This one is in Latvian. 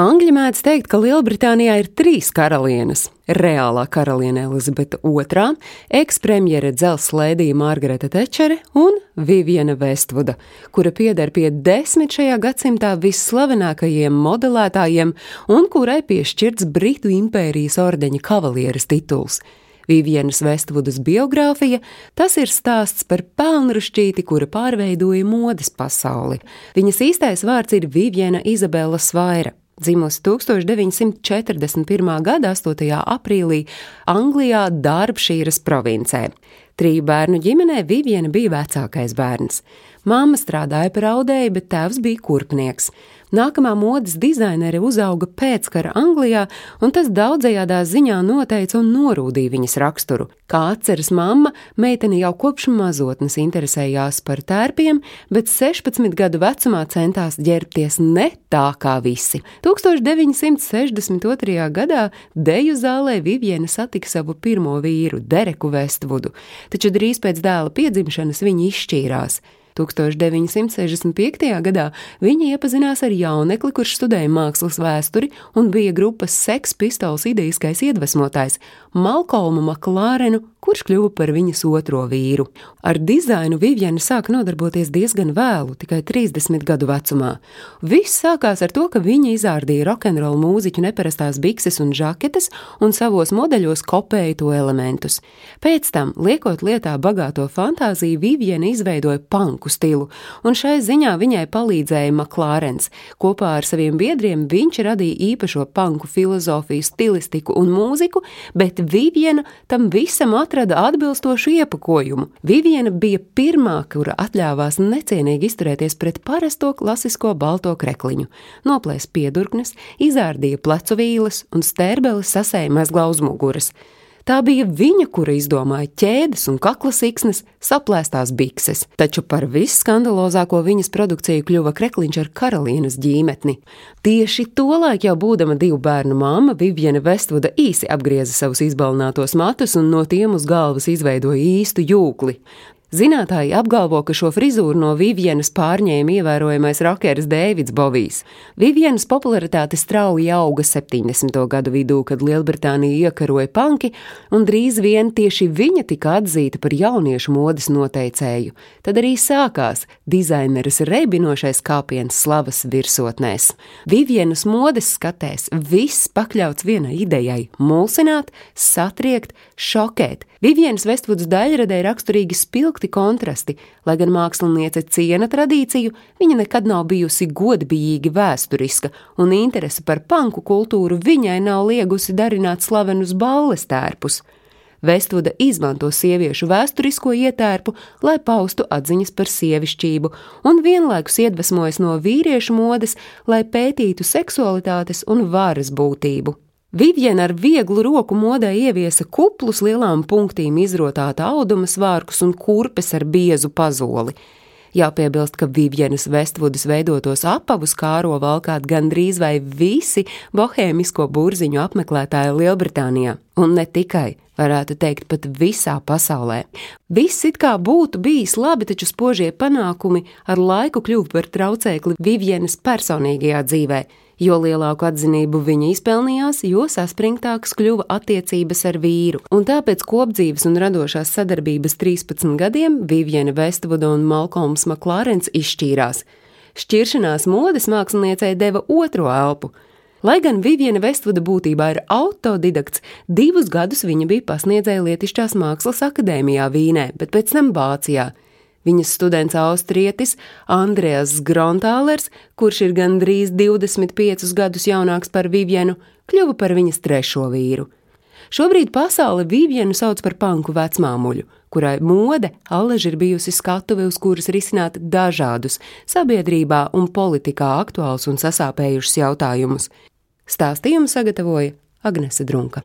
Angļi mēdz teikt, ka Lielbritānijā ir trīs karalienes - reālā karaliene Elizabete II, ekspremjere dzelzs lēdija Margareta Tečere un Viviana Vestvuda, kura pieder pie desmit šajā gadsimtā visslavenākajiem modelētājiem un kurai piešķirts Britu impērijas ordeņa kavalieres tituls. Vivienas Vestvudas biogrāfija, tas ir stāsts par pelnrušķīti, kura pārveidoja modes pasauli. Viņas īstais vārds ir Viviena Izabela Svaira dzimusi 1941. gada 8. aprīlī Anglijā Darbšīras provincē. Triju bērnu ģimenē Viviena bija vecākais bērns. Māma strādāja par audēju, bet tēvs bija kurpnieks. Nākamā modes dizainere uzauga pēckara Anglijā, un tas daudzajādā ziņā noteica un norūdīja viņas raksturu. Kā atceras mamma, meitene jau kopš mazotnes interesējās par tērpiem, bet 16 gadu vecumā centās ģērbties ne tā kā visi. 1962. gadā deju zālē Viviena satika savu pirmo vīru, Dereku Vestvudu, taču drīz pēc dēla piedzimšanas viņi izšķīrās. 1965. gadā viņa iepazinās ar jaunekli, kurš studēja mākslas vēsturi un bija grupas Sex Pistols idejiskais iedvesmotājs Malkolmu Maklārenu, kurš kļuva par viņas otro vīru. Ar dizainu Viviana sāka nodarboties diezgan vēlu, tikai 30 gadu vecumā. Viss sākās ar to, ka viņa izārdīja rokenrola mūziķu neparastās bikses un žaketes un savos modeļos kopēja to elementus. Pēc tam, liekot lietā bagāto fantāziju, Viviana izveidoja panku stilu, un šai ziņā viņai palīdzēja Maklārens. Kopā ar saviem biedriem viņš radīja īpašo panku filozofiju, stilistiku un mūziku, bet Viviena tam visam atrada atbilstošu iepakojumu. Viviena bija pirmā, kura atļāvās necienīgi izturēties pret parasto klasisko balto krekliņu, noplēs piedurknes, izārdīja plecu vīles un stērbeles sasēja mezgla uz muguras. Tā bija viņa, kura izdomāja ķēdes un kakla siksnas, saplēstās bikses, taču par visskandalozāko viņas produkciju kļuva krekliņš ar karalienes ģīmetni. Tieši tolaik jau būdama divu bērnu māma, Viviana Vestvuda īsi apgrieza savus izbalnātos matus un no tiem uz galvas izveidoja īstu jūkli. Zinātāji apgalvo, ka šo frizūru no Vivienas pārņēma ievērojamais rokeris Dēvids Bovijs. Vivienas popularitāte strauji auga 70. gadu vidū, kad Lielbritānija iekaroja panki, un drīz vien tieši viņa tika atzīta par jauniešu modes noteicēju. Tad arī sākās dizaineris rebinošais kāpiens slavas virsotnēs. Vivienas modes skatēs viss pakļauts vienai idejai - mulsināt, satriekt, šokēt. Vivienas Vestvudas daļradē raksturīgi spilgt spilgti kontrasti. Lai gan māksliniece ciena tradīciju, viņa nekad nav bijusi godbijīgi vēsturiska, un interese par panku kultūru viņai nav liegusi darināt slavenus balles tērpus. Vestvuda izmanto sieviešu vēsturisko ietērpu, lai paustu atziņas par sievišķību, un vienlaikus iedvesmojas no vīriešu modes, lai pētītu seksualitātes un varas būtību. Viviena ar vieglu roku modē ieviesa kuplus lielām punktīm izrotāta auduma svārkus un kurpes ar biezu pazoli. Jāpiebilst, ka Vivienas Vestvudas veidotos apavus kāro valkāt gandrīz vai visi bohēmisko burziņu apmeklētāji Lielbritānijā, un ne tikai, varētu teikt, pat visā pasaulē. Viss it kā būtu bijis labi, taču spožie panākumi ar laiku kļuva par traucēkli Vivienas personīgajā dzīvē Jo lielāku atzinību viņa izpelnījās, jo saspringtākas kļuva attiecības ar vīru, un tāpēc kopdzīves un radošās sadarbības 13 gadiem Vivienne Vestvuda un Malkolms Maklārens izšķīrās. Šķiršanās modes māksliniecei deva otro elpu. Lai gan Vivienne Vestvuda būtībā ir autodidakts, divus gadus viņa bija pasniedzēja Lietišķās mākslas akadēmijā Vīnē, bet pēc tam Vācijā. Viņas students austrietis Andrēs Grontālers, kurš ir gandrīz 25 gadus jaunāks par Vivienu, kļuva par viņas trešo vīru. Šobrīd pasaule Vivienu sauc par panku vecmāmuļu, kurai mode allaži ir bijusi skatuve, uz kuras risināt dažādus sabiedrībā un politikā aktuālus un sasāpējušus jautājumus. Stāstījumu sagatavoja Agnese Drunka.